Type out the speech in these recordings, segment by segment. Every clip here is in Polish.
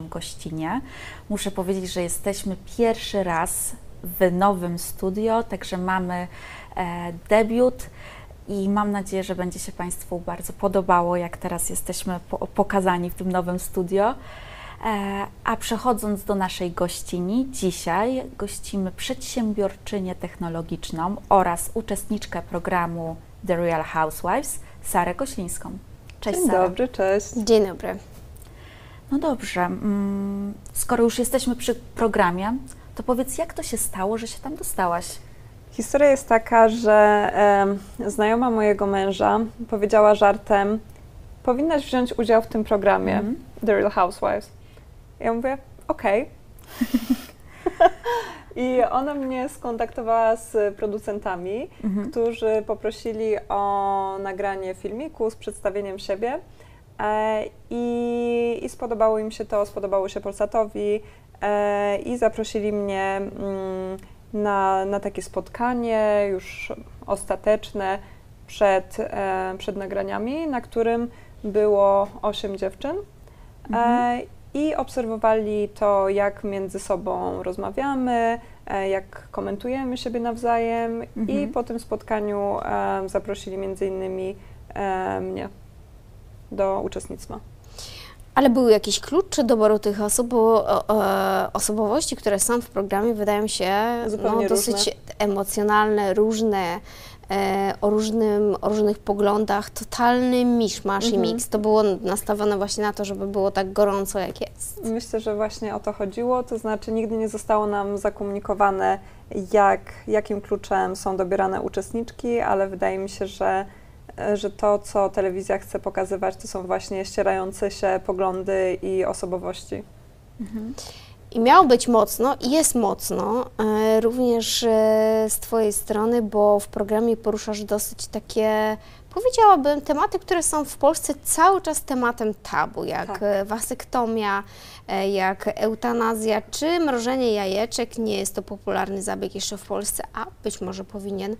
gościnie. Muszę powiedzieć, że jesteśmy pierwszy raz w nowym studio, także mamy e, debiut i mam nadzieję, że będzie się Państwu bardzo podobało, jak teraz jesteśmy po, pokazani w tym nowym studio. E, a przechodząc do naszej gościni, dzisiaj gościmy przedsiębiorczynię technologiczną oraz uczestniczkę programu The Real Housewives, Sarę Koślińską. Cześć Dzień Sara. dobry, cześć. Dzień dobry. No dobrze, mm, skoro już jesteśmy przy programie, to powiedz, jak to się stało, że się tam dostałaś? Historia jest taka, że e, znajoma mojego męża powiedziała żartem, powinnaś wziąć udział w tym programie mm. The Real Housewives. Ja mówię, okej. Okay. I ona mnie skontaktowała z producentami, mm -hmm. którzy poprosili o nagranie filmiku z przedstawieniem siebie. E, I, I spodobało im się to, spodobało się Polsatowi e, i zaprosili mnie mm, na, na takie spotkanie już ostateczne przed, e, przed nagraniami, na którym było osiem dziewczyn. Mhm. I obserwowali to, jak między sobą rozmawiamy, jak komentujemy siebie nawzajem, mhm. i po tym spotkaniu zaprosili między innymi mnie do uczestnictwa. Ale był jakiś klucz doboru tych osób, bo e, osobowości, które są w programie, wydają się no, dosyć emocjonalne, różne, e, o, różnym, o różnych poglądach, totalny miszmasz mhm. i miks. To było nastawione właśnie na to, żeby było tak gorąco, jak jest. Myślę, że właśnie o to chodziło, to znaczy nigdy nie zostało nam zakomunikowane, jak, jakim kluczem są dobierane uczestniczki, ale wydaje mi się, że że to, co telewizja chce pokazywać, to są właśnie ścierające się poglądy i osobowości. Mhm. I miało być mocno, i jest mocno, e, również e, z Twojej strony, bo w programie poruszasz dosyć takie, powiedziałabym, tematy, które są w Polsce cały czas tematem tabu, jak tak. wasektomia, E, jak eutanazja czy mrożenie jajeczek. Nie jest to popularny zabieg jeszcze w Polsce, a być może powinien.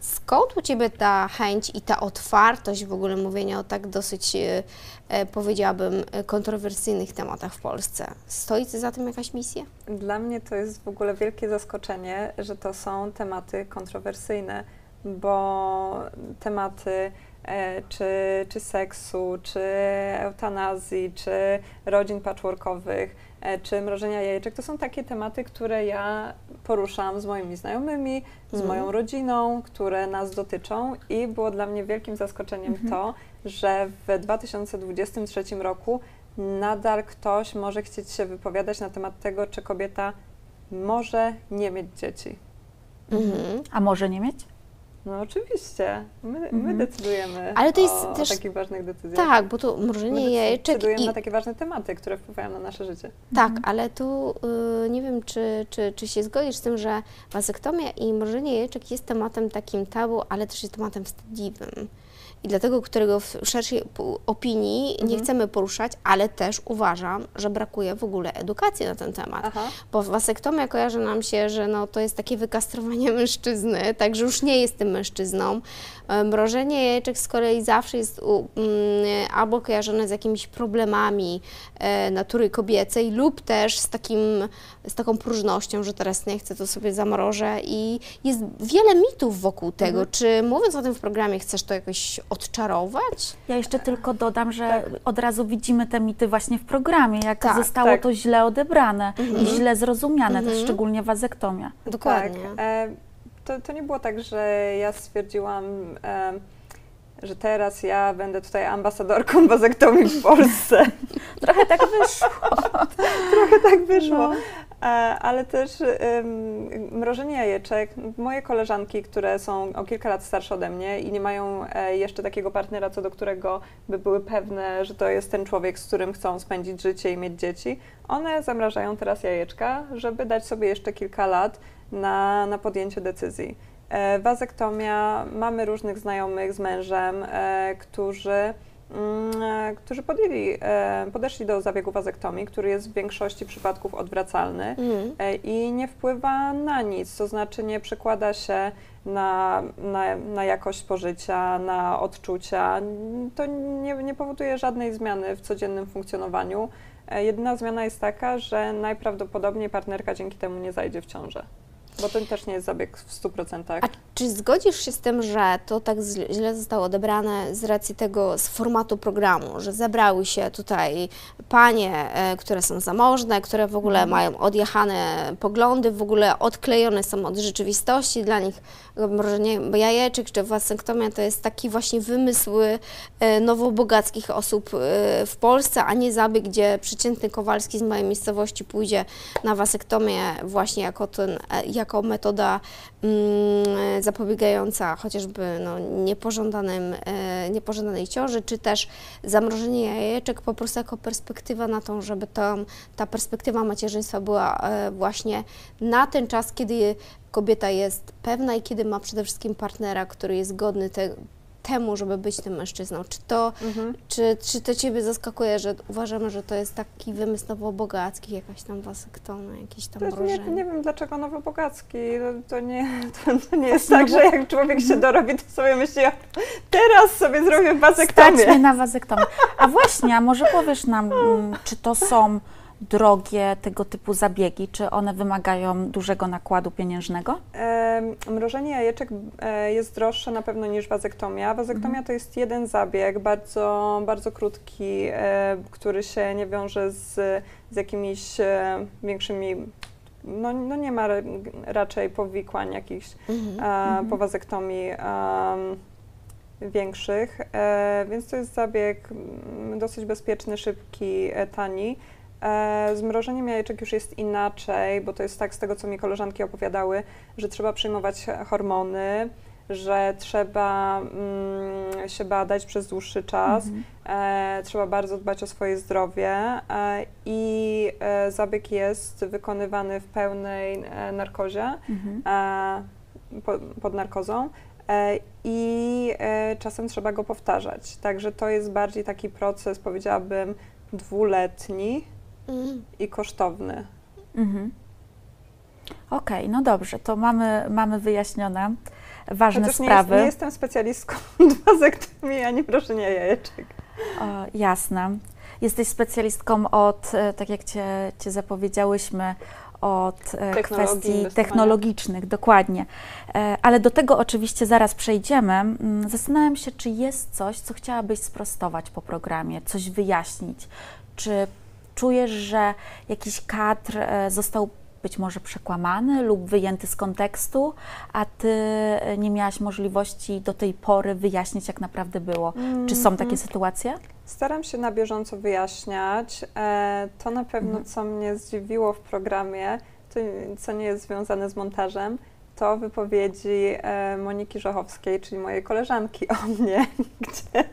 Skąd u Ciebie ta chęć i ta otwartość w ogóle mówienia o tak dosyć, e, e, powiedziałabym, kontrowersyjnych tematach w Polsce? Stoi za tym jakaś misja? Dla mnie to jest w ogóle wielkie zaskoczenie, że to są tematy kontrowersyjne, bo tematy E, czy, czy seksu, czy eutanazji, czy rodzin patchworkowych, e, czy mrożenia jajeczek. To są takie tematy, które ja poruszam z moimi znajomymi, z mm. moją rodziną, które nas dotyczą i było dla mnie wielkim zaskoczeniem mm -hmm. to, że w 2023 roku nadal ktoś może chcieć się wypowiadać na temat tego, czy kobieta może nie mieć dzieci. Mm -hmm. A może nie mieć? No oczywiście. My, my mhm. decydujemy Ale to jest o, też, o takich ważnych decyzjach. Tak, bo to mrożenie jajeczek decydujemy i... na takie ważne tematy, które wpływają na nasze życie. Tak, mhm. ale tu y, nie wiem, czy, czy, czy się zgodzisz z tym, że wazektomia i mrożenie jajeczek jest tematem takim tabu, ale też jest tematem wstydliwym i dlatego, którego w szerszej opinii mhm. nie chcemy poruszać, ale też uważam, że brakuje w ogóle edukacji na ten temat. Aha. Bo wasektomia kojarzy nam się, że no, to jest takie wykastrowanie mężczyzny, także już nie jest tym mężczyzną. E, mrożenie jajeczek z kolei zawsze jest u, mm, albo kojarzone z jakimiś problemami e, natury kobiecej lub też z, takim, z taką próżnością, że teraz nie chcę, to sobie zamrożę i jest wiele mitów wokół tego. Mhm. Czy mówiąc o tym w programie chcesz to jakoś odczarować? Ja jeszcze tylko dodam, że tak. od razu widzimy te mity właśnie w programie, jak tak, zostało tak. to źle odebrane mhm. i źle zrozumiane, mhm. szczególnie wazektomia. Dokładnie. Tak. E, to, to nie było tak, że ja stwierdziłam, e, że teraz ja będę tutaj ambasadorką wazektomii w Polsce. Trochę tak wyszło. Trochę tak wyszło. No. E, ale też mrożenie jajeczek. Moje koleżanki, które są o kilka lat starsze ode mnie i nie mają e, jeszcze takiego partnera, co do którego by były pewne, że to jest ten człowiek, z którym chcą spędzić życie i mieć dzieci, one zamrażają teraz jajeczka, żeby dać sobie jeszcze kilka lat na, na podjęcie decyzji. E, wazektomia, mamy różnych znajomych z mężem, którzy Mm, e, którzy podjęli, e, podeszli do zabiegu wazektomii, który jest w większości przypadków odwracalny mm. i nie wpływa na nic, to znaczy nie przekłada się na, na, na jakość pożycia, na odczucia. To nie, nie powoduje żadnej zmiany w codziennym funkcjonowaniu. E, jedyna zmiana jest taka, że najprawdopodobniej partnerka dzięki temu nie zajdzie w ciążę. Bo to też nie jest zabieg w 100%. A czy zgodzisz się z tym, że to tak źle zostało odebrane z racji tego, z formatu programu, że zebrały się tutaj panie, e, które są zamożne, które w ogóle mają odjechane poglądy, w ogóle odklejone są od rzeczywistości, dla nich mrożenie jajeczek czy wasektomia to jest taki właśnie wymysł e, nowobogackich osób e, w Polsce, a nie zabieg, gdzie przeciętny Kowalski z mojej miejscowości pójdzie na wasektomię właśnie jako, ten, jako metoda mm, zapobiegająca chociażby no, niepożądanym, e, niepożądanej ciąży, czy też zamrożenie jajeczek po prostu jako perspektywa na to, żeby to, ta perspektywa macierzyństwa była e, właśnie na ten czas, kiedy kobieta jest pewna i kiedy ma przede wszystkim partnera, który jest godny te, temu, żeby być tym mężczyzną. Czy to, mhm. czy, czy to Ciebie zaskakuje, że uważamy, że to jest taki wymysł nowobogacki, jakaś tam wasektona, jakieś tam to nie, nie wiem, dlaczego nowobogacki. To, to, nie, to, to nie jest tak, że jak człowiek się dorobi, to sobie myśli, teraz sobie zrobię wazektomię. Stać mnie na wazektomię. A właśnie, a może powiesz nam, mm, czy to są drogie tego typu zabiegi? Czy one wymagają dużego nakładu pieniężnego? E, mrożenie jajeczek e, jest droższe na pewno niż wazektomia. Wazektomia mhm. to jest jeden zabieg, bardzo, bardzo krótki, e, który się nie wiąże z, z jakimiś e, większymi no, no nie ma raczej powikłań jakichś mhm. Mhm. po wazektomii większych, e, więc to jest zabieg mm, dosyć bezpieczny, szybki, e, tani. E, z mrożeniem jajeczek już jest inaczej, bo to jest tak z tego, co mi koleżanki opowiadały, że trzeba przyjmować hormony, że trzeba mm, się badać przez dłuższy czas, mhm. e, trzeba bardzo dbać o swoje zdrowie e, i e, zabieg jest wykonywany w pełnej e, narkozie, mhm. E, po, pod narkozą i czasem trzeba go powtarzać. Także to jest bardziej taki proces, powiedziałabym, dwuletni, i kosztowny. Mhm. Okej, okay, no dobrze, to mamy, mamy wyjaśnione ważne Chociaż sprawy. Nie, nie jestem specjalistką wazektomii ani proszenia jajeczek. O, jasne. Jesteś specjalistką od, e, tak jak cię, cię zapowiedziałyśmy, od e, kwestii technologicznych, dokładnie. E, ale do tego oczywiście zaraz przejdziemy. Mm, zastanawiam się, czy jest coś, co chciałabyś sprostować po programie, coś wyjaśnić. Czy czujesz, że jakiś kadr e, został być może przekłamany lub wyjęty z kontekstu, a ty e, nie miałaś możliwości do tej pory wyjaśnić, jak naprawdę było. Mm, Czy są takie mm. sytuacje? Staram się na bieżąco wyjaśniać. E, to na pewno, mm. co mnie zdziwiło w programie, to, co nie jest związane z montażem, to wypowiedzi e, Moniki Żochowskiej, czyli mojej koleżanki o mnie, gdzie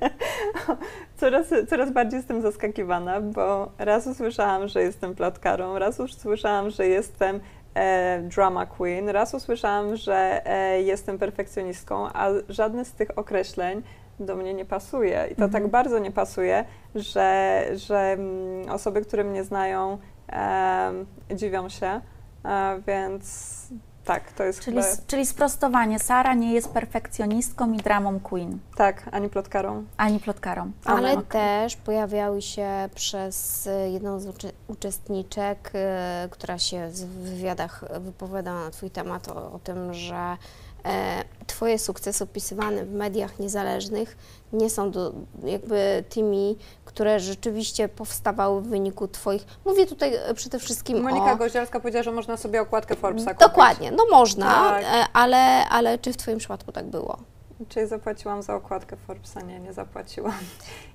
coraz, coraz bardziej jestem zaskakiwana, bo raz usłyszałam, że jestem plotkarą, raz usłyszałam, że jestem e, drama queen, raz usłyszałam, że e, jestem perfekcjonistką, a żadne z tych określeń do mnie nie pasuje. I to tak mhm. tak bardzo nie pasuje, że, że mm, osoby, które mnie znają, dziwią się, więc tak, to jest czyli, chyba... czyli sprostowanie. Sara nie jest perfekcjonistką i dramą queen. Tak, ani plotkarą. Ani plotkarą. Ale okay. też pojawiały się przez jedną z uczy uczestniczek, y, która się w wywiadach wypowiadała na Twój temat o, o tym, że Twoje sukcesy opisywane w mediach niezależnych nie są do, jakby tymi, które rzeczywiście powstawały w wyniku Twoich. Mówię tutaj e, przede wszystkim Monika o... Gozielska powiedziała, że można sobie okładkę Forbesa kupić. Dokładnie, no można, tak. E, ale, ale czy w Twoim przypadku tak było? Czy zapłaciłam za okładkę Forbesa? Nie, nie zapłaciłam.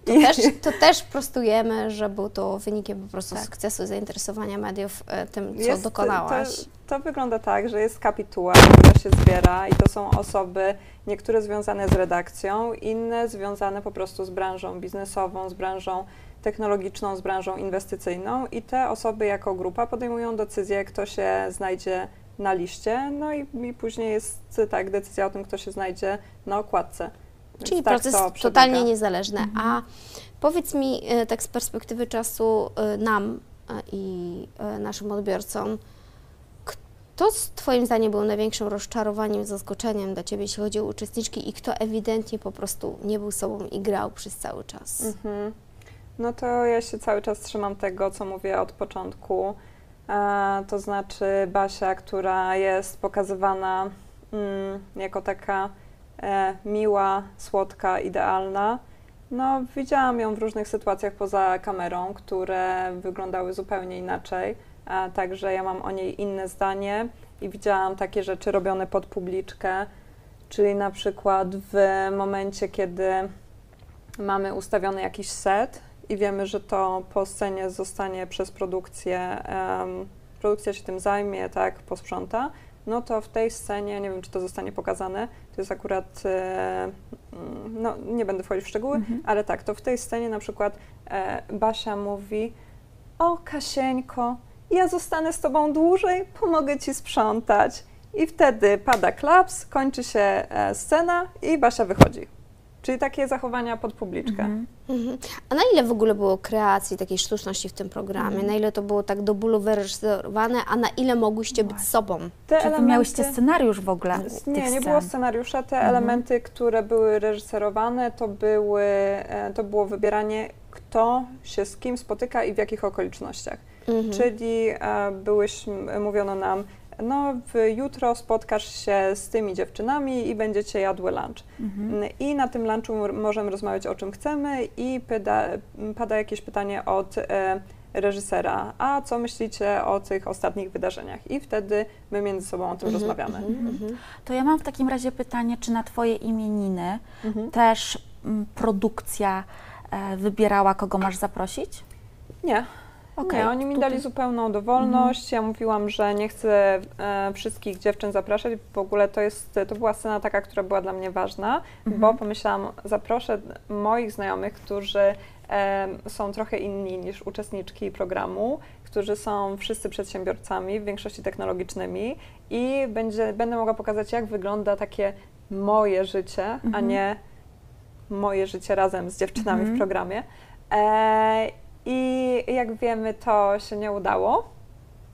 To, I... też, to też prostujemy, że był to wynikiem po prostu tak. sukcesu zainteresowania mediów e, tym, co jest, dokonałaś. To, to, wygląda tak, że jest kapituła, która się zbiera i to są osoby, niektóre związane z redakcją, inne związane po prostu z branżą biznesową, z branżą technologiczną, z branżą inwestycyjną i te osoby jako grupa podejmują decyzję, kto się znajdzie na liście, no i, i później jest tak decyzja o tym, kto się znajdzie na okładce. Więc Czyli tak proces totalnie niezależny. Mhm. A powiedz mi e, tak z perspektywy czasu e, nam e, i naszym odbiorcom, kto z Twoim zdaniem był największym rozczarowaniem, zaskoczeniem dla Ciebie, jeśli chodzi o uczestniczki i kto ewidentnie po prostu nie był sobą i grał przez cały czas? Mhm. No to ja się cały czas trzymam tego, co mówię od początku. To znaczy Basia, która jest pokazywana mm, jako taka e, miła, słodka, idealna. No, widziałam ją w różnych sytuacjach poza kamerą, które wyglądały zupełnie inaczej. Także ja mam o niej inne zdanie i widziałam takie rzeczy robione pod publiczkę, czyli na przykład w momencie, kiedy mamy ustawiony jakiś set i wiemy, że to po scenie zostanie przez produkcję, produkcja się tym zajmie, tak, posprząta, no to w tej scenie, nie wiem, czy to zostanie pokazane, to jest akurat, e, no nie będę wchodzić w szczegóły, mhm. ale tak, to w tej scenie na przykład e, Basia mówi, o Kasieńko, ja zostanę z tobą dłużej, pomogę ci sprzątać. I wtedy pada klaps, kończy się e, scena i Basia wychodzi. Czyli takie zachowania pod publiczkę. Mhm. Mhm. A na ile w ogóle było kreacji, takiej sztuczności w tym programie? Mhm. Na ile to było tak do bólu wyreżyserowane, a na ile mogłyście być sobą? Te Czy elementy... miałyście scenariusz w ogóle? Nie, nie było scenariusza. Te mhm. elementy, które były reżyserowane, to, były, e, to było wybieranie, kto się z kim spotyka i w jakich okolicznościach. Mhm. Czyli e, byłyśmy, mówiono nam, no jutro spotkasz się z tymi dziewczynami i będziecie jadły lunch. Mhm. I na tym lunchu możemy rozmawiać o czym chcemy i pada, pada jakieś pytanie od e, reżysera, a co myślicie o tych ostatnich wydarzeniach? I wtedy my między sobą o tym mhm. rozmawiamy. Mhm. mhm. To ja mam w takim razie pytanie, czy na Twoje imieniny mhm. też m, produkcja e, wybierała, kogo masz zaprosić? Nie. Okay, nie, oni mi dali zupełną dowolność. Mhm. Ja mówiłam, że nie chcę e, wszystkich dziewczyn zapraszać. W ogóle to jest, to była scena taka, która była dla mnie ważna, mhm. bo pomyślałam, zaproszę moich znajomych, którzy e, są trochę inni niż uczestniczki programu, którzy są wszyscy przedsiębiorcami, w większości technologicznymi i będzie, będę mogła pokazać, jak wygląda takie moje życie, mhm. a nie moje życie razem z dziewczynami w mhm. programie. E, i jak wiemy, to się nie udało,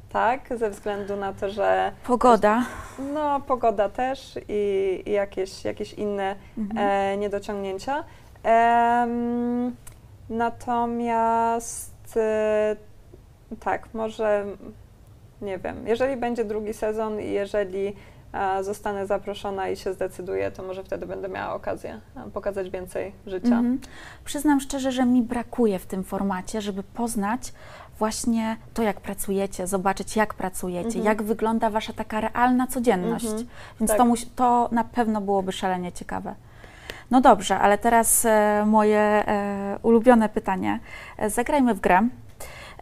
tak, ze względu na to, że. Pogoda. No, pogoda też i, i jakieś, jakieś inne mhm. e, niedociągnięcia. E, natomiast e, tak, może nie wiem, jeżeli będzie drugi sezon i jeżeli zostanę zaproszona i się zdecyduję, to może wtedy będę miała okazję pokazać więcej życia. Mhm. Przyznam szczerze, że mi brakuje w tym formacie, żeby poznać właśnie to, jak pracujecie, zobaczyć, jak pracujecie, mhm. jak wygląda Wasza taka realna codzienność. Mhm. Więc tak. to, to na pewno byłoby szalenie ciekawe. No dobrze, ale teraz e, moje e, ulubione pytanie. E, zagrajmy w grę.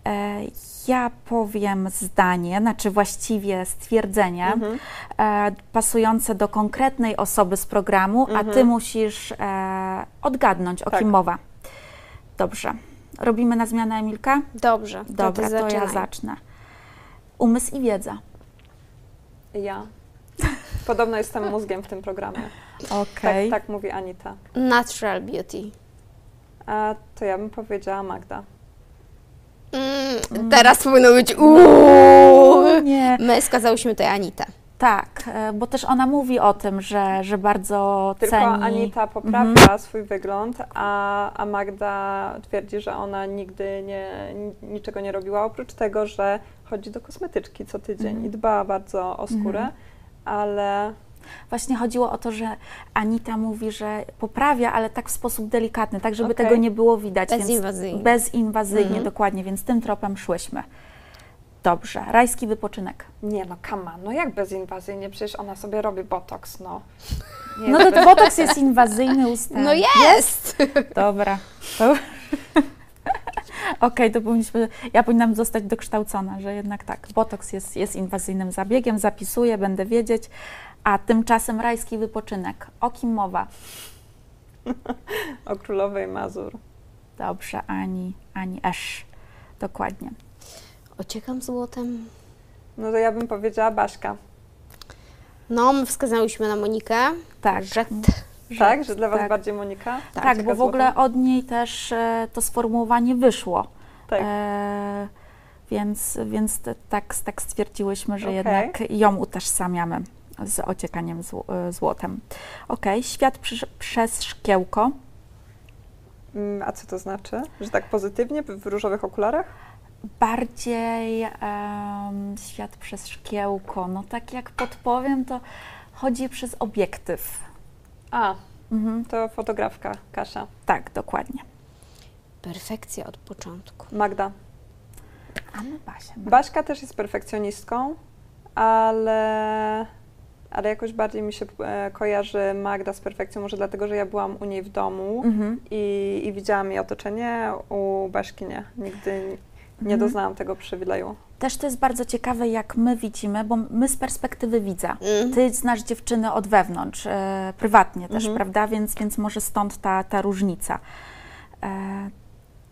E, ja powiem zdanie, znaczy właściwie stwierdzenie mhm. e, pasujące do konkretnej osoby z programu, mhm. a ty mhm. musisz e, odgadnąć, o tak. kim mowa. Dobrze. Robimy na zmianę Emilka? Dobrze. Dobra, to, to ja zacznę. Umysł i wiedza. Ja. Podobno jestem mózgiem w tym programie. Okej. Okay. Tak, tak mówi Anita. Natural beauty. A to ja bym powiedziała Magda. Mm, teraz powinno być uuu. Nie. My skazałyśmy tutaj Anitę. Tak, e, bo też ona mówi o tym, że, że bardzo Tylko ceni. Anita poprawia mhm. swój wygląd, a, a Magda twierdzi, że ona nigdy nie, niczego nie robiła, oprócz tego, że chodzi do kosmetyczki co tydzień mhm. i dba bardzo o skórę, mhm. ale Właśnie chodziło o to, że Anita mówi, że poprawia, ale tak w sposób delikatny, tak żeby okay. tego nie było widać. Bezinwazyjnie. Bezinwazyjnie, mhm. dokładnie, więc tym tropem szłyśmy. Dobrze, rajski wypoczynek. Nie no, kama, no jak bezinwazyjnie? Przecież ona sobie robi botoks, no. Nie, no to, to botoks jest inwazyjny ustęp. No jest! Dobra. To... Okej, okay, to powinniśmy, ja powinnam zostać dokształcona, że jednak tak, botoks jest, jest inwazyjnym zabiegiem, zapisuję, będę wiedzieć, a tymczasem rajski wypoczynek. O kim mowa? o królowej Mazur. Dobrze, Ani, Ani Esz. Dokładnie. Ociekam złotem. No to ja bym powiedziała Baśka. No, my wskazałyśmy na Monikę. Tak. Że, że tak, że dla Was tak. bardziej Monika? Tak, tak bo w ogóle od niej też e, to sformułowanie wyszło. Tak. E, więc więc tak, tak stwierdziłyśmy, że okay. jednak ją utożsamiamy z ociekaniem zł e, złotem. Ok, świat przez szkiełko. Mm, A co to znaczy? Że tak pozytywnie w różowych okularach? Bardziej em, świat przez szkiełko. No tak jak podpowiem, to chodzi przez obiektyw. A, Mhm. to fotografka Kasia. Tak, dokładnie. Perfekcja od początku. Magda. A my Basia. Baśka też jest perfekcjonistką, ale, ale jakoś bardziej mi się e, kojarzy Magda z perfekcją, może dlatego, że ja byłam u niej w domu Mhm. i, i widziałam jej otoczenie, u Baśki nie. Nigdy nie Mhm. doznałam tego przywileju. Też to jest bardzo ciekawe, jak my widzimy, bo my z perspektywy widza. Mm. Ty znasz dziewczyny od wewnątrz, e, prywatnie też, Mhm. prawda? Więc, więc może stąd ta, ta różnica. E,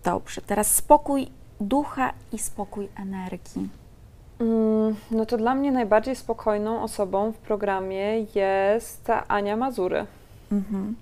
dobrze, teraz spokój ducha i spokój energii. Mm, No to dla mnie najbardziej spokojną osobą w programie jest Ania Mazury. Mhm.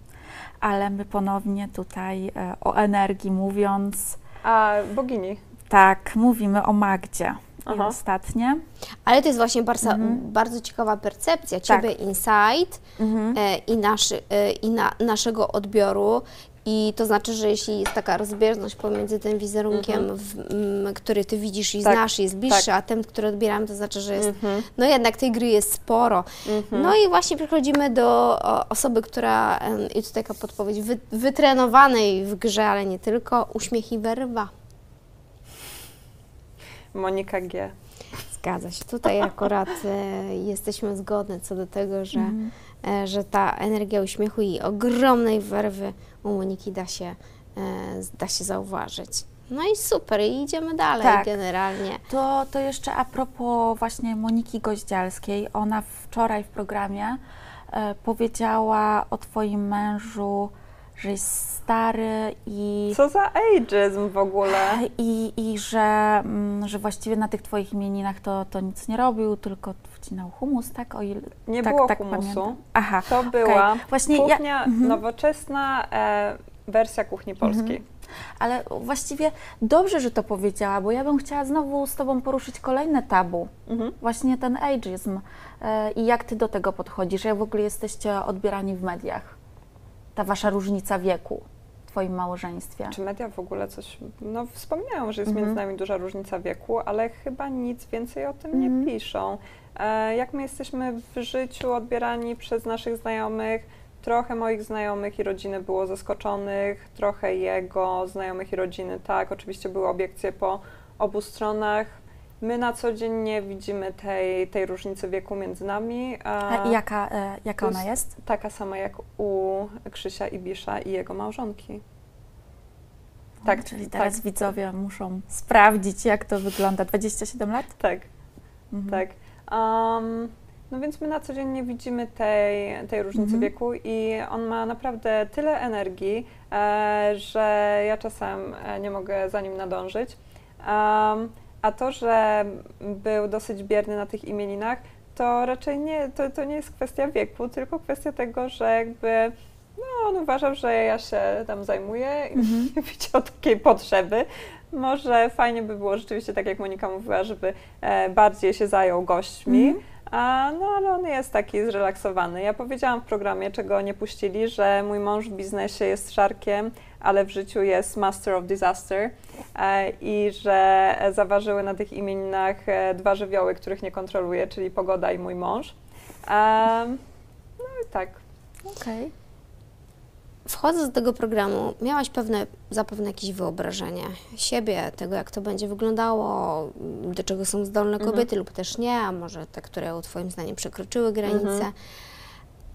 Ale my ponownie tutaj e, o energii mówiąc, A bogini. tak, mówimy o Magdzie. I ostatnie. Ale to jest właśnie bardzo, Mhm. bardzo ciekawa percepcja Tak. Ciebie, insight Mhm. e, i, naszy, e, i na, naszego odbioru. I to znaczy, że jeśli jest taka rozbieżność pomiędzy tym wizerunkiem, w, m, który Ty widzisz i Mhm. Tak, znasz, jest bliższy, a tym, który odbieramy, to znaczy, że jest, Mhm. no jednak tej gry jest sporo. Mhm. No i właśnie przechodzimy do o, osoby, która, i tutaj taka podpowiedź, wy, wytrenowanej w grze, ale nie tylko, uśmiech i werwa. Monika G. Zgadza się. Tutaj akurat e, jesteśmy zgodne co do tego, że, Mhm. Że ta energia uśmiechu i ogromnej werwy u Moniki da się, e, da się zauważyć. No i super, i idziemy dalej Tak. generalnie. To, to jeszcze a propos właśnie Moniki Goździalskiej. Ona wczoraj w programie e, powiedziała o Twoim mężu, że jest stary i, Co za ageism w ogóle? i, i że, mm, że właściwie na tych Twoich imieninach to, to nic nie robił, tylko wcinał humus, tak? O ile, Nie tak, było tak humusu. pamiętam. Aha, To była Właśnie ja- kuchnia mhm. nowoczesna e, wersja kuchni polskiej. ale właściwie dobrze, że to powiedziała, bo ja bym chciała znowu z Tobą poruszyć kolejne tabu. Mhm. Właśnie ten ageism e, i jak ty do tego podchodzisz? Jak w ogóle jesteście odbierani w mediach? Ta wasza różnica wieku w twoim małżeństwie. Czy media w ogóle coś, no wspominają, że jest Mhm. między nami duża różnica wieku, ale chyba nic więcej o tym Mhm. nie piszą. E, jak my jesteśmy w życiu odbierani przez naszych znajomych, trochę moich znajomych i rodziny było zaskoczonych, trochę jego znajomych i rodziny, tak, oczywiście były obiekcje po obu stronach. My na co dzień nie widzimy tej, tej różnicy wieku między nami. A i jaka, e, jaka ona jest-? Taka sama jak u Krzysia Ibisza i jego małżonki. Tak, Czyli tak, teraz widzowie muszą sprawdzić, jak to wygląda. 27 lat? Tak, Mhm. tak. Um, no więc my na co dzień nie widzimy tej, tej różnicy Mhm. wieku i on ma naprawdę tyle energii, e, że ja czasem e, nie mogę za nim nadążyć. Um, a to, że był dosyć bierny na tych imieninach, to raczej nie, to, to nie jest kwestia wieku, tylko kwestia tego, że jakby no, on uważał, że ja się tam zajmuję i Mhm. widział takiej potrzeby. Może fajnie by było rzeczywiście, tak jak Monika mówiła, żeby e, bardziej się zajął gośćmi, Mhm. a, no ale on jest taki zrelaksowany. Ja powiedziałam w programie, czego nie puścili, że mój mąż w biznesie jest szarkiem, ale w życiu jest master of disaster e, i że zaważyły na tych imieninach e, dwa żywioły, których nie kontroluje, czyli pogoda i mój mąż. Em, no i tak. Okej. Wchodząc do tego programu, miałaś pewne, zapewne jakieś wyobrażenie siebie, tego jak to będzie wyglądało, do czego są zdolne Mhm. kobiety lub też nie, a może te, które Twoim zdaniem przekroczyły granice. Mhm.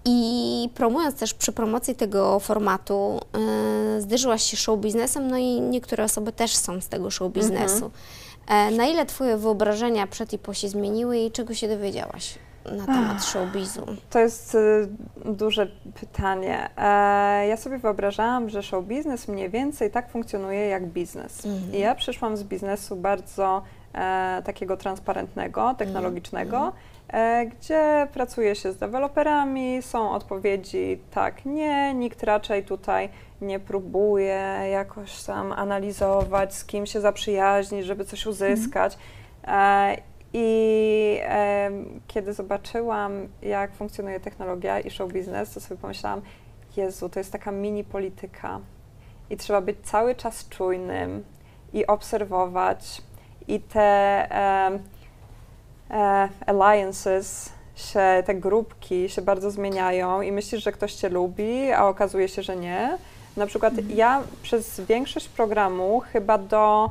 I promując też przy promocji tego formatu, yy, zderzyłaś się show biznesem, no i niektóre osoby też są z tego show biznesu. E, na ile Twoje wyobrażenia przed i po się zmieniły i czego się dowiedziałaś na temat showbizu? To jest y, duże pytanie. E, ja sobie wyobrażałam, że show biznes mniej więcej tak funkcjonuje jak biznes. Mhm. I ja przyszłam z biznesu bardzo e, takiego transparentnego, technologicznego, e, gdzie pracuje się z deweloperami, są odpowiedzi tak, nie, nikt raczej tutaj nie próbuje jakoś tam analizować, z kim się zaprzyjaźnić, żeby coś uzyskać. E, I em, kiedy zobaczyłam, jak funkcjonuje technologia i show biznes, to sobie pomyślałam, Jezu, to jest taka mini polityka. i trzeba być cały czas czujnym i obserwować i te e, e, alliances się, te grupki się bardzo zmieniają i myślisz, że ktoś cię lubi, a okazuje się, że nie. Na przykład Mhm. ja przez większość programu chyba do,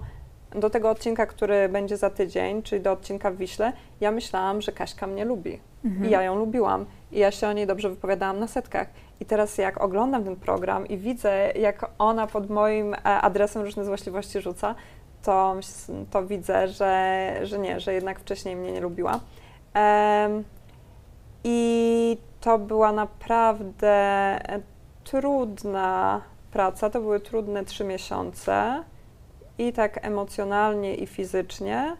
do tego odcinka, który będzie za tydzień, czyli do odcinka w Wiśle, ja myślałam, że Kaśka mnie lubi. Mhm. I ja ją lubiłam. I ja się o niej dobrze wypowiadałam na setkach. I teraz jak oglądam ten program i widzę, jak ona pod moim e, adresem różne złośliwości rzuca, to, to widzę, że, że nie, że jednak wcześniej mnie nie lubiła. Em, I to była naprawdę e, trudna praca. To były trudne trzy miesiące i tak emocjonalnie, i fizycznie.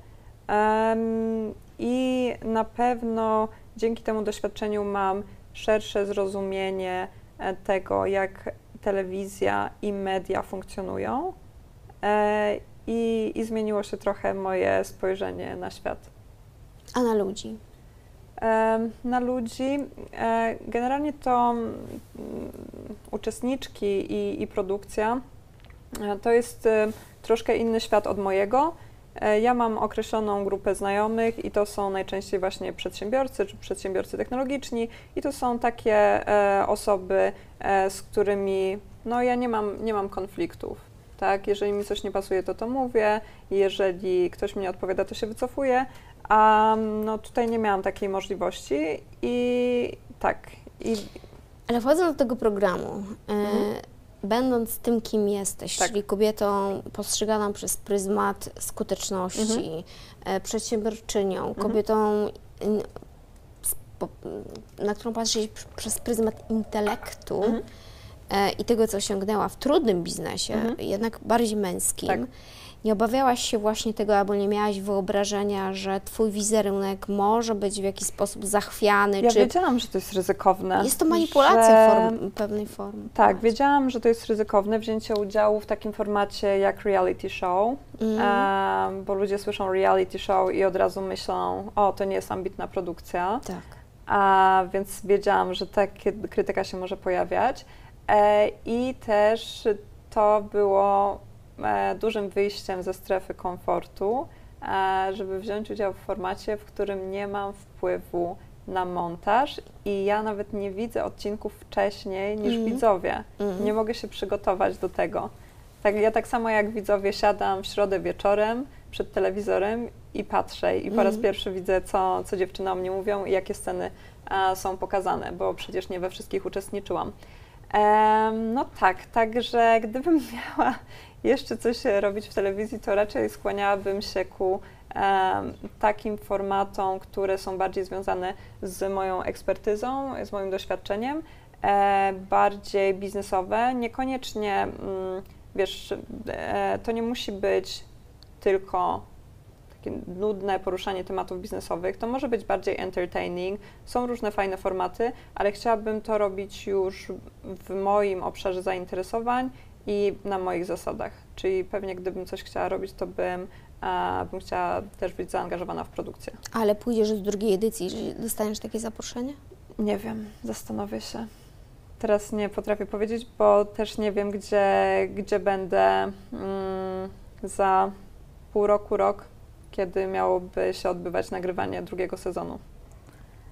I na pewno dzięki temu doświadczeniu mam szersze zrozumienie e, tego, jak telewizja i media funkcjonują. E, I, I zmieniło się trochę moje spojrzenie na świat. A na ludzi? Na ludzi e, generalnie to mm, uczestniczki i, i produkcja to jest e, troszkę inny świat od mojego. E, Ja mam określoną grupę znajomych i to są najczęściej właśnie przedsiębiorcy czy przedsiębiorcy technologiczni i to są takie e, osoby, e, z którymi no ja nie mam, nie mam konfliktów. Tak? Jeżeli mi coś nie pasuje, to to mówię. Jeżeli ktoś mi nie odpowiada, to się wycofuję. A no tutaj nie miałam takiej możliwości i tak. I Ale wchodząc do tego programu, Mhm. Będąc tym, kim jesteś, Tak. czyli kobietą postrzeganą przez pryzmat skuteczności, e, przedsiębiorczynią, Mhm. kobietą, na którą patrzysz przez pryzmat intelektu Mhm. E, i tego, co osiągnęła w trudnym biznesie, Mhm. jednak bardziej męskim. Tak. Nie obawiałaś się właśnie tego, albo nie miałaś wyobrażenia, że twój wizerunek może być w jakiś sposób zachwiany, ja czy wiedziałam, że to jest ryzykowne. jest to manipulacja że... form, pewnej formy. Tak, wiedziałam, że to jest ryzykowne wzięcie udziału w takim formacie jak reality show, Mm. em, bo ludzie słyszą reality show i od razu myślą, o, to nie jest ambitna produkcja. Tak. a więc wiedziałam, że taka krytyka się może pojawiać. E, I też to było e, dużym wyjściem ze strefy komfortu, e, żeby wziąć udział w formacie, w którym nie mam wpływu na montaż i ja nawet nie widzę odcinków wcześniej niż Mhm. widzowie. Mhm. Nie mogę się przygotować do tego. Tak, ja tak samo jak widzowie siadam w środę wieczorem przed telewizorem i patrzę i po raz Mhm. pierwszy widzę, co, co dziewczyny o mnie mówią i jakie sceny a, są pokazane, bo przecież nie we wszystkich uczestniczyłam. No tak, także gdybym miała jeszcze coś robić w telewizji, to raczej skłaniałabym się ku takim formatom, które są bardziej związane z moją ekspertyzą, z moim doświadczeniem, e, bardziej biznesowe, niekoniecznie, mm, wiesz, e, to nie musi być tylko takie nudne poruszanie tematów biznesowych, to może być bardziej entertaining, są różne fajne formaty, ale chciałabym to robić już w moim obszarze zainteresowań i na moich zasadach. Czyli pewnie gdybym coś chciała robić, to bym, a, bym chciała też być zaangażowana w produkcję. Ale pójdziesz do drugiej edycji, jeżeli dostaniesz takie zaproszenie? Nie wiem, zastanowię się. Teraz nie potrafię powiedzieć, bo też nie wiem, gdzie, gdzie będę mm, za pół roku, rok, kiedy miałoby się odbywać nagrywanie drugiego sezonu.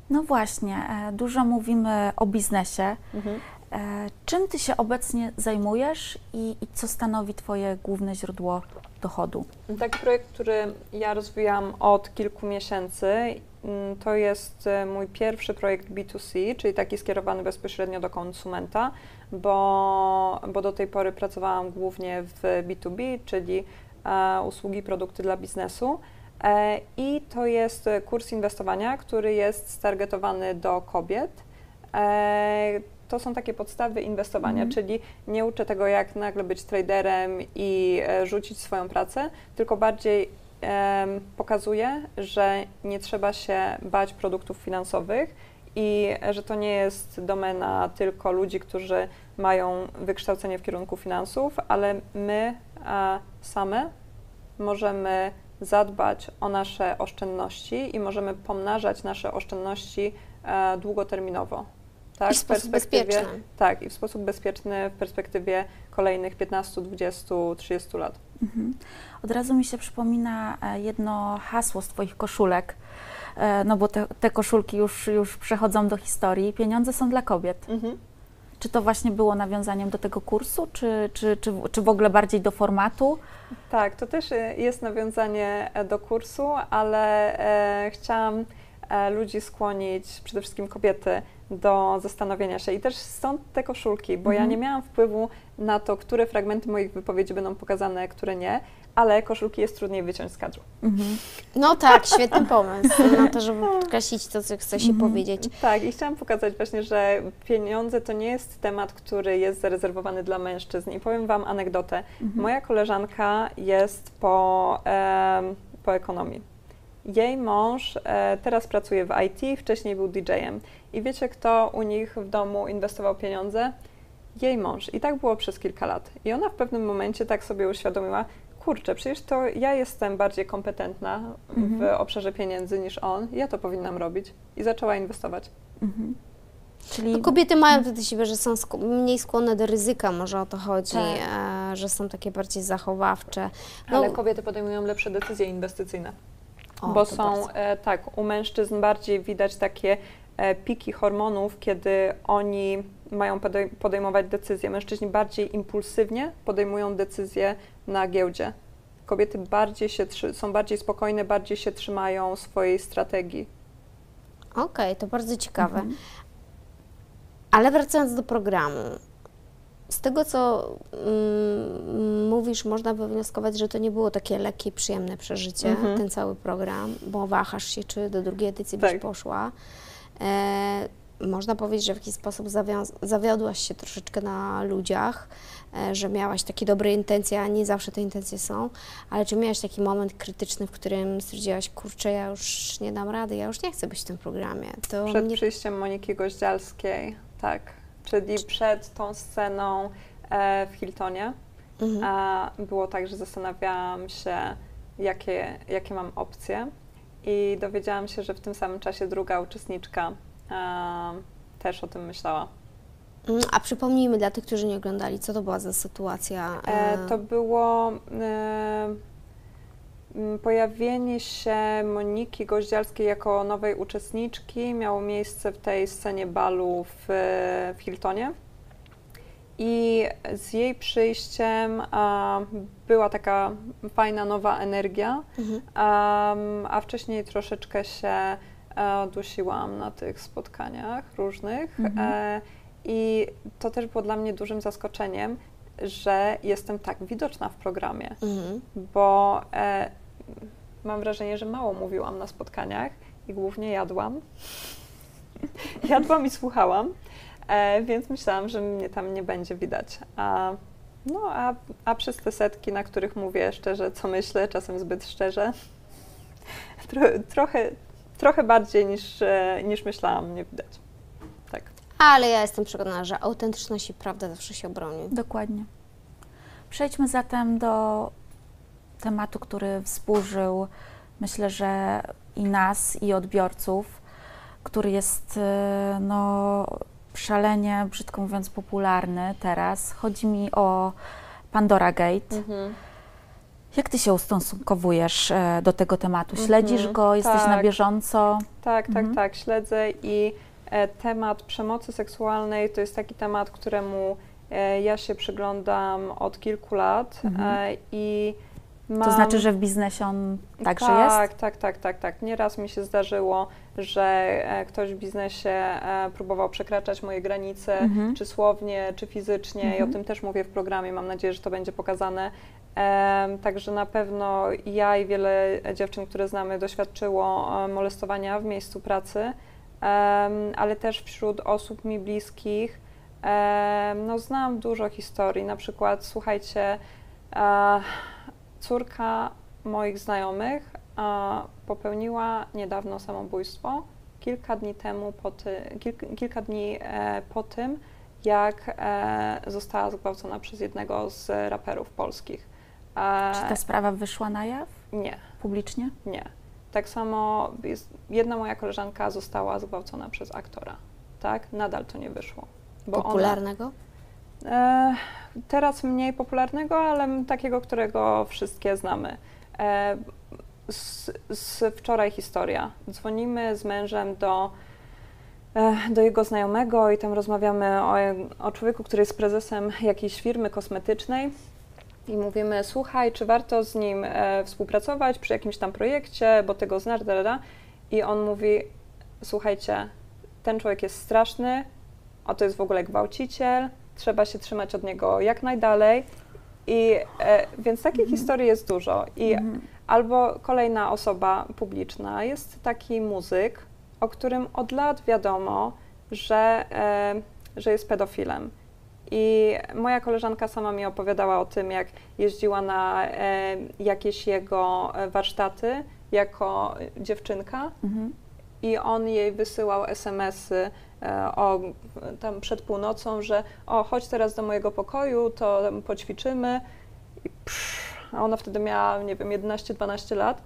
No właśnie, e, dużo mówimy o biznesie. Mhm. E, Czym ty się obecnie zajmujesz i, i co stanowi twoje główne źródło dochodu? Taki projekt, który ja rozwijam od kilku miesięcy, mm, to jest e, mój pierwszy projekt B2C, czyli taki skierowany bezpośrednio do konsumenta, bo, bo do tej pory pracowałam głównie w B2B, czyli usługi, produkty dla biznesu. E, I to jest e, kurs inwestowania, który jest stargetowany do kobiet. E, to są takie podstawy inwestowania, Mhm. czyli nie uczę tego, jak nagle być traderem i e, rzucić swoją pracę, tylko bardziej pokazuję, że nie trzeba się bać produktów finansowych i że to nie jest domena tylko ludzi, którzy mają wykształcenie w kierunku finansów, ale my same możemy zadbać o nasze oszczędności i możemy pomnażać nasze oszczędności e, długoterminowo. tak? I w sposób perspektywie- bezpieczny. Tak, i w sposób bezpieczny w perspektywie kolejnych 15, 20, 30 lat. Mhm. Od razu mi się przypomina e, jedno hasło z Twoich koszulek, no bo te, te koszulki już, już przechodzą do historii. Pieniądze są dla kobiet. Mhm. Czy to właśnie było nawiązaniem do tego kursu, czy, czy, czy, czy w ogóle bardziej do formatu? Tak, to też e, jest nawiązanie e, do kursu, ale e, chciałam e, ludzi skłonić, przede wszystkim kobiety, do zastanowienia się. I też stąd te koszulki, bo ja Mhm. nie miałam wpływu na to, które fragmenty moich wypowiedzi będą pokazane, które nie, ale koszulki jest trudniej wyciąć z kadru. Mhm. No tak, świetny pomysł na to, żeby podkreślić to, co chce się Mhm. powiedzieć. Tak, i chciałam pokazać właśnie, że pieniądze to nie jest temat, który jest zarezerwowany dla mężczyzn. I powiem Wam anegdotę. Mhm. Moja koleżanka jest po, em, po ekonomii. Jej mąż e, teraz pracuje w IT, wcześniej był DJ-em. I wiecie, kto u nich w domu inwestował pieniądze? Jej mąż. I tak było przez kilka lat. I ona w pewnym momencie tak sobie uświadomiła, kurczę, przecież to ja jestem bardziej kompetentna w Mhm. obszarze pieniędzy niż on, ja to powinnam robić. I zaczęła inwestować. Mhm. Czyli No, kobiety mają do siebie, że są sk- mniej skłonne do ryzyka, może o to chodzi, Tak. e, że są takie bardziej zachowawcze. No, Ale kobiety podejmują lepsze decyzje inwestycyjne. o, bo są, e, tak, u mężczyzn bardziej widać takie e, piki hormonów, kiedy oni mają podej- podejmować decyzje. Mężczyźni bardziej impulsywnie podejmują decyzje na giełdzie. Kobiety bardziej się, są bardziej spokojne, bardziej się trzymają swojej strategii. Okej, to bardzo ciekawe. Mhm. Ale wracając do programu, z tego co mm, mówisz, można wywnioskować, że to nie było takie lekkie przyjemne przeżycie, Mhm. ten cały program, bo wahasz się, czy do drugiej edycji Tak. byś poszła. E, można powiedzieć, że w jakiś sposób zawiodłaś się troszeczkę na ludziach, e, że miałaś takie dobre intencje, a nie zawsze te intencje są, ale czy miałaś taki moment krytyczny, w którym stwierdziłaś, kurczę, ja już nie dam rady, ja już nie chcę być w tym programie. To Przed mnie przyjściem Moniki Goździalskiej, tak, czyli przed tą sceną e, w Hiltonie, Mhm. A było tak, że zastanawiałam się, jakie, jakie mam opcje, i dowiedziałam się, że w tym samym czasie druga uczestniczka też o tym myślała. Mm, A przypomnijmy dla tych, którzy nie oglądali, co to była za sytuacja? E, e, to było e, m, pojawienie się Moniki Goździalskiej jako nowej uczestniczki miało miejsce w tej scenie balu w, w Hiltonie. I z jej przyjściem a, była taka fajna, nowa energia, Mhm. Am, a wcześniej troszeczkę się dusiłam na tych spotkaniach różnych. Mhm. E, I to też było dla mnie dużym zaskoczeniem, że jestem tak widoczna w programie, Mhm. bo e, mam wrażenie, że mało mówiłam na spotkaniach i głównie jadłam. jadłam i słuchałam, e, więc myślałam, że mnie tam nie będzie widać. A, no, a, a przez te setki, na których mówię szczerze, co myślę, czasem zbyt szczerze, tro, trochę, trochę bardziej niż, e, niż myślałam, mnie widać. Tak. Ale ja jestem przekonana, że autentyczność i prawda zawsze się obroni. Dokładnie. Przejdźmy zatem do tematu, który wzburzył, myślę, że i nas, i odbiorców, który jest e, no, szalenie, brzydko mówiąc, popularny teraz. Chodzi mi o Pandora Gate. Mhm. Jak ty się ustosunkowujesz e, do tego tematu? Śledzisz Mhm, go? Jesteś na tak. bieżąco? Tak, tak, Mhm. tak, śledzę i e, temat przemocy seksualnej to jest taki temat, któremu e, ja się przyglądam od kilku lat Mhm. i mam... To znaczy, że w biznesie on także tak, jest? Tak, tak, tak, tak. Nieraz mi się zdarzyło, że e, ktoś w biznesie e, próbował przekraczać moje granice, Mhm. czy słownie, czy fizycznie i Mhm. o tym też mówię w programie. Mam nadzieję, że to będzie pokazane. Em, Także na pewno ja i wiele dziewczyn, które znamy, doświadczyło e, molestowania w miejscu pracy, ale też wśród osób mi bliskich. No, znam dużo historii. Na przykład, słuchajcie, e, córka moich znajomych popełniła niedawno samobójstwo. Kilka dni temu, po ty, kilk, kilka dni e, po tym, jak e, została zgwałcona przez jednego z raperów polskich. E, Czy ta sprawa wyszła na jaw Nie, publicznie? nie. Tak samo jest, jedna moja koleżanka została zgwałcona przez aktora. tak, nadal to nie wyszło. Bo ona- Popularnego? E, teraz mniej popularnego, ale takiego, którego wszystkie znamy. E, z, z wczoraj historia. Dzwonimy z mężem do, e, do jego znajomego i tam rozmawiamy o, o człowieku, który jest prezesem jakiejś firmy kosmetycznej. I mówimy, słuchaj, czy warto z nim e, współpracować przy jakimś tam projekcie, bo ty go znasz, da, da. I on mówi, słuchajcie, ten człowiek jest straszny, a to jest w ogóle gwałciciel, trzeba się trzymać od niego jak najdalej. I e, więc takich historii jest dużo. I Mhm. albo kolejna osoba publiczna jest taki muzyk, o którym od lat wiadomo, że, e, że jest pedofilem. I moja koleżanka sama mi opowiadała o tym, jak jeździła na e, jakieś jego warsztaty jako dziewczynka Mhm. I on jej wysyłał SMS-y e, o, tam przed północą, że o, chodź teraz do mojego pokoju, to poćwiczymy. I psz, a ona wtedy miała, nie wiem, 11-12 lat.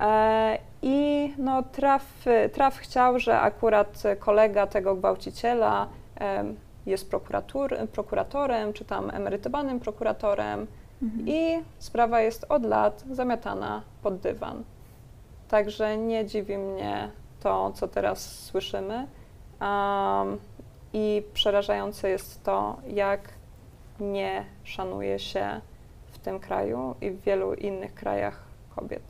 E, I no, traf, traf chciał, że akurat kolega tego gwałciciela em, jest prokuratur, prokuratorem, czy tam emerytowanym prokuratorem Mhm. i sprawa jest od lat zamiatana pod dywan. Także nie dziwi mnie to, co teraz słyszymy. Um, I przerażające jest to, jak nie szanuje się w tym kraju i w wielu innych krajach kobiet.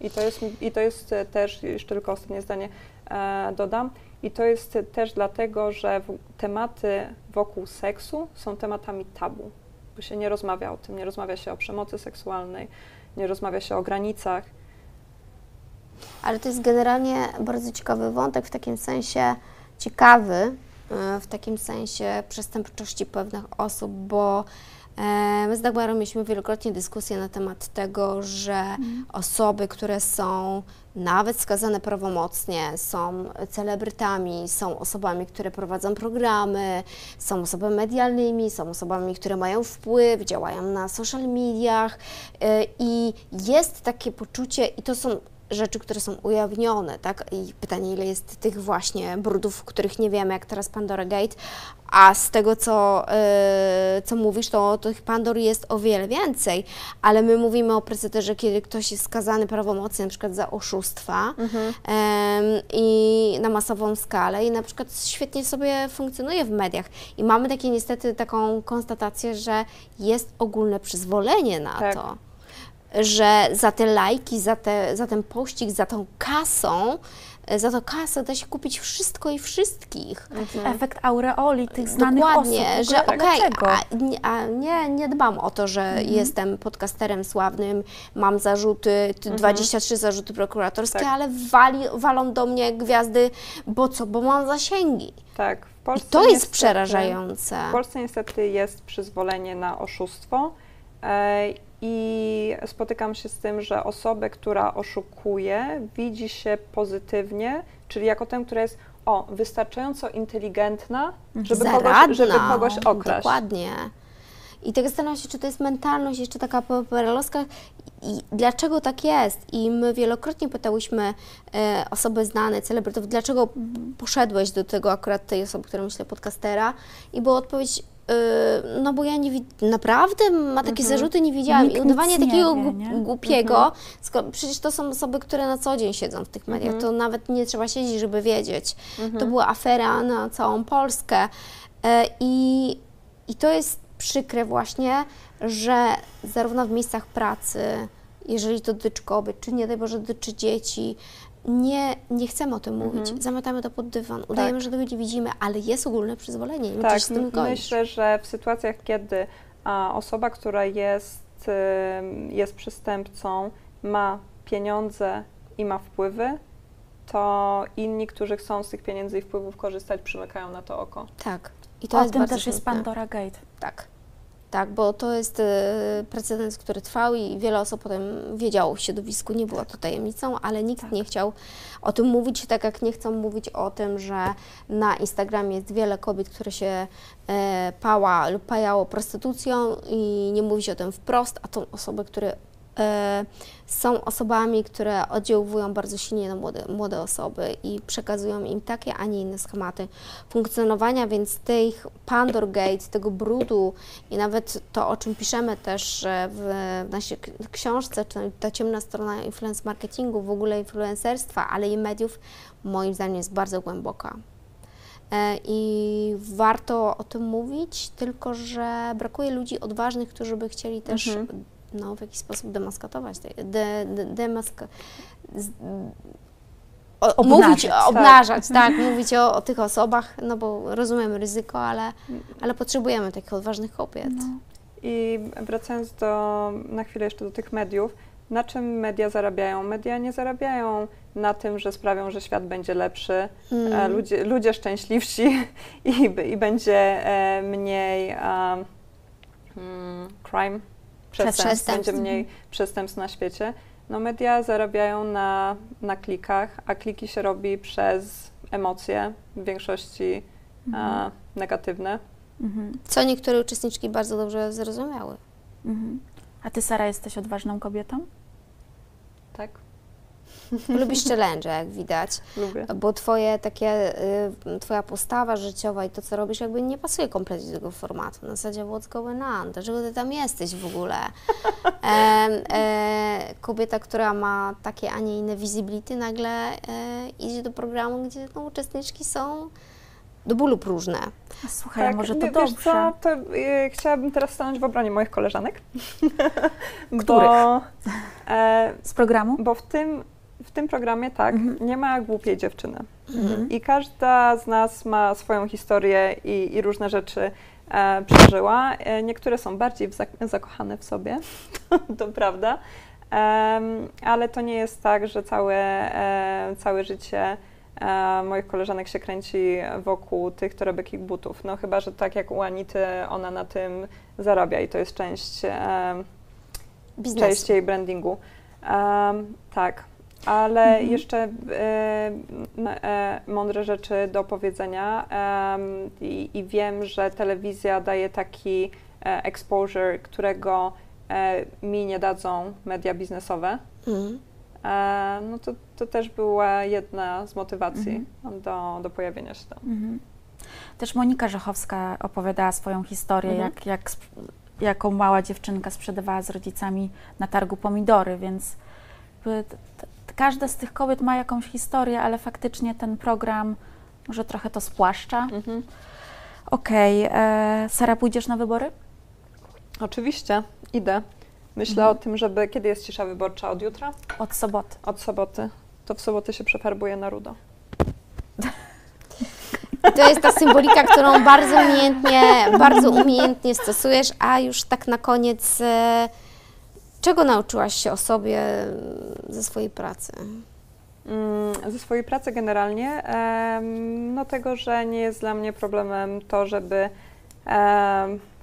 I to jest, i to jest e, też, jeszcze tylko ostatnie zdanie e, dodam, i to jest też dlatego, że tematy wokół seksu są tematami tabu, bo się nie rozmawia o tym, nie rozmawia się o przemocy seksualnej, nie rozmawia się o granicach. Ale to jest generalnie bardzo ciekawy wątek, w takim sensie ciekawy, e, w takim sensie przestępczości pewnych osób, bo e, my z Dagmarą mieliśmy wielokrotnie dyskusję na temat tego, że osoby, które są nawet skazane prawomocnie, są celebrytami, są osobami, które prowadzą programy, są osobami medialnymi, są osobami, które mają wpływ, działają na social mediach e, i jest takie poczucie, i to są rzeczy, które są ujawnione, tak? I pytanie, ile jest tych właśnie brudów, których nie wiemy, jak teraz Pandora Gate, a z tego, co, yy, co mówisz, to tych Pandor jest o wiele więcej, ale my mówimy o precedencie, kiedy ktoś jest skazany prawomocnie, na przykład za oszustwa em, i na masową skalę i na przykład świetnie sobie funkcjonuje w mediach. I mamy takie niestety taką konstatację, że jest ogólne przyzwolenie na Tak. to że za te lajki, za, te, za ten pościg, za tą kasą, e, za tą kasę da się kupić wszystko i wszystkich. Efekt aureoli tych znanych Dokładnie, osób. Że okej, dlaczego? a, nie- a nie, nie dbam o to, że Mhm. jestem podcasterem sławnym, mam zarzuty, t- 23 zarzuty prokuratorskie, Tak. ale wali, walą do mnie gwiazdy, bo co, bo mam zasięgi. Tak, w I Polsce to jest niestety- przerażające. W Polsce niestety jest przyzwolenie na oszustwo e, i spotykam się z tym, że osobę, która oszukuje, widzi się pozytywnie, czyli jako tę, która jest o, wystarczająco inteligentna, żeby kogoś, żeby kogoś okraść. Dokładnie. I tak zastanawiam się, czy to jest mentalność jeszcze taka perelowska i dlaczego tak jest. I my wielokrotnie pytałyśmy e, osoby znane, celebrytów, dlaczego poszedłeś do tego akurat tej osoby, która myślę podcastera i była odpowiedź, no bo ja nie naprawdę ma takie zarzuty nie widziałam. Nikt i udawanie takiego wie, nie? głupiego, sko- przecież to są osoby, które na co dzień siedzą w tych mediach, to nawet nie trzeba siedzieć, żeby wiedzieć. To była afera na całą Polskę. E, i, i to jest przykre właśnie, że zarówno w miejscach pracy, jeżeli to dotyczy kobiet, czy nie daj Boże dotyczy dzieci, nie, nie chcemy o tym mówić, zamiatamy to pod dywan, udajemy, że tego nie widzimy, ale jest ogólne przyzwolenie, nie ma Tak, się z tym myślę, że w sytuacjach, kiedy a, osoba, która jest, ym, jest przestępcą, ma pieniądze i ma wpływy, to inni, którzy chcą z tych pieniędzy i wpływów korzystać, przymykają na to oko. Tak. I to O jest tym też jest. Pandora Gate. Tak. Tak, bo to jest e, precedens, który trwał i wiele osób potem wiedziało w środowisku, nie była to tajemnicą, ale nikt Tak. nie chciał o tym mówić, tak jak nie chcą mówić o tym, że na Instagramie jest wiele kobiet, które się e, pała lub pajało prostytucją i nie mówi się o tym wprost, a tą osoby, które są osobami, które oddziaływują bardzo silnie na młode, młode osoby i przekazują im takie, a nie inne schematy funkcjonowania, więc tych Pandor Gate, tego brudu i nawet to, o czym piszemy też e, w, w naszej książce, czy ta ciemna strona influence marketingu, w ogóle influencerstwa, ale i mediów, moim zdaniem jest bardzo głęboka. E, I warto o tym mówić, tylko że brakuje ludzi odważnych, którzy by chcieli też Mhm. No, w jakiś sposób demaskatować, te- de, de, demaska, z, o, mówić, tak. obnażać, tak, mówić o, o tych osobach, no bo rozumiemy ryzyko, ale, ale potrzebujemy takich odważnych kobiet. No. I wracając do, na chwilę jeszcze do tych mediów, na czym media zarabiają? Media nie zarabiają na tym, że sprawią, że świat będzie lepszy, Mm. e, ludzie, ludzie szczęśliwsi i, i będzie e, mniej mm, crime, przestępstw, Przestępstw. będzie mniej przestępstw na świecie. No media zarabiają na, na klikach, a kliki się robi przez emocje, w większości e, negatywne. Mhm. Co niektóre uczestniczki bardzo dobrze zrozumiały. Mhm. A ty, Sara, jesteś odważną kobietą? Tak, Lubisz challenge, jak widać, lubię. bo twoje takie, y, twoja postawa życiowa i to, co robisz, jakby nie pasuje kompletnie do tego formatu. Na zasadzie what's going on? Dlaczego ty tam jesteś w ogóle? E, e, kobieta, która ma takie, a nie inne visibility, nagle e, idzie do programu, gdzie no, uczestniczki są do bólu próżne. A słuchaj, a może to Tak, wie- wiesz dobrze. Co, to y, chciałabym teraz stanąć w obronie moich koleżanek. Których? Bo, e, Z programu? bo w tym, w tym programie tak, Mhm. nie ma głupiej dziewczyny. Mhm. I każda z nas ma swoją historię i, i różne rzeczy e, przeżyła. E, niektóre są bardziej w zak- zakochane w sobie, to prawda. Em, ale to nie jest tak, że całe, e, całe życie e, moich koleżanek się kręci wokół tych torebek butów. No chyba, że tak jak u Anity, ona na tym zarabia i to jest część, Biznesu. część jej brandingu. Tak, ale Mhm. jeszcze e, e, mądre rzeczy do powiedzenia i, i wiem, że telewizja daje taki e, exposure, którego mi nie dadzą media biznesowe. Mhm. No to, to też była jedna z motywacji Mhm. do, do pojawienia się tam. Mhm. Też Monika Żechowska opowiadała swoją historię, Mhm. jak, jak, jako mała dziewczynka sprzedawała z rodzicami na targu pomidory, więc każda z tych kobiet ma jakąś historię, ale faktycznie ten program może trochę to spłaszcza. Mhm. Okej, e, Sara, pójdziesz na wybory? Oczywiście, idę. Myślę Mhm. o tym, żeby. Kiedy jest cisza wyborcza? Od jutra? Od soboty. Od soboty. To w sobotę się przefarbuje na rudo. To jest ta symbolika, którą bardzo umiejętnie, bardzo umiejętnie stosujesz, a już tak na koniec, e, czego nauczyłaś się o sobie e, ze swojej pracy? Mm, Ze swojej pracy generalnie, no tego, że nie jest dla mnie problemem to, żeby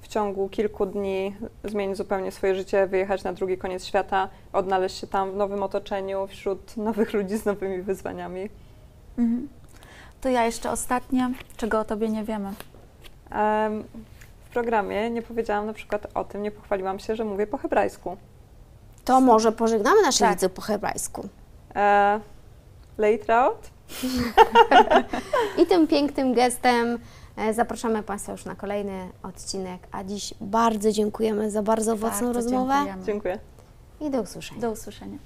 w ciągu kilku dni zmienić zupełnie swoje życie, wyjechać na drugi koniec świata, odnaleźć się tam w nowym otoczeniu, wśród nowych ludzi z nowymi wyzwaniami. Mhm. To ja jeszcze ostatnie, czego o tobie nie wiemy. Em, W programie nie powiedziałam na przykład o tym, nie pochwaliłam się, że mówię po hebrajsku. To może pożegnamy naszych Tak. widzów po hebrajsku. E, Leitraut. I tym pięknym gestem e, zapraszamy Państwa już na kolejny odcinek, a dziś bardzo dziękujemy za bardzo owocną rozmowę. Dziękuję. i do usłyszenia. Do usłyszenia.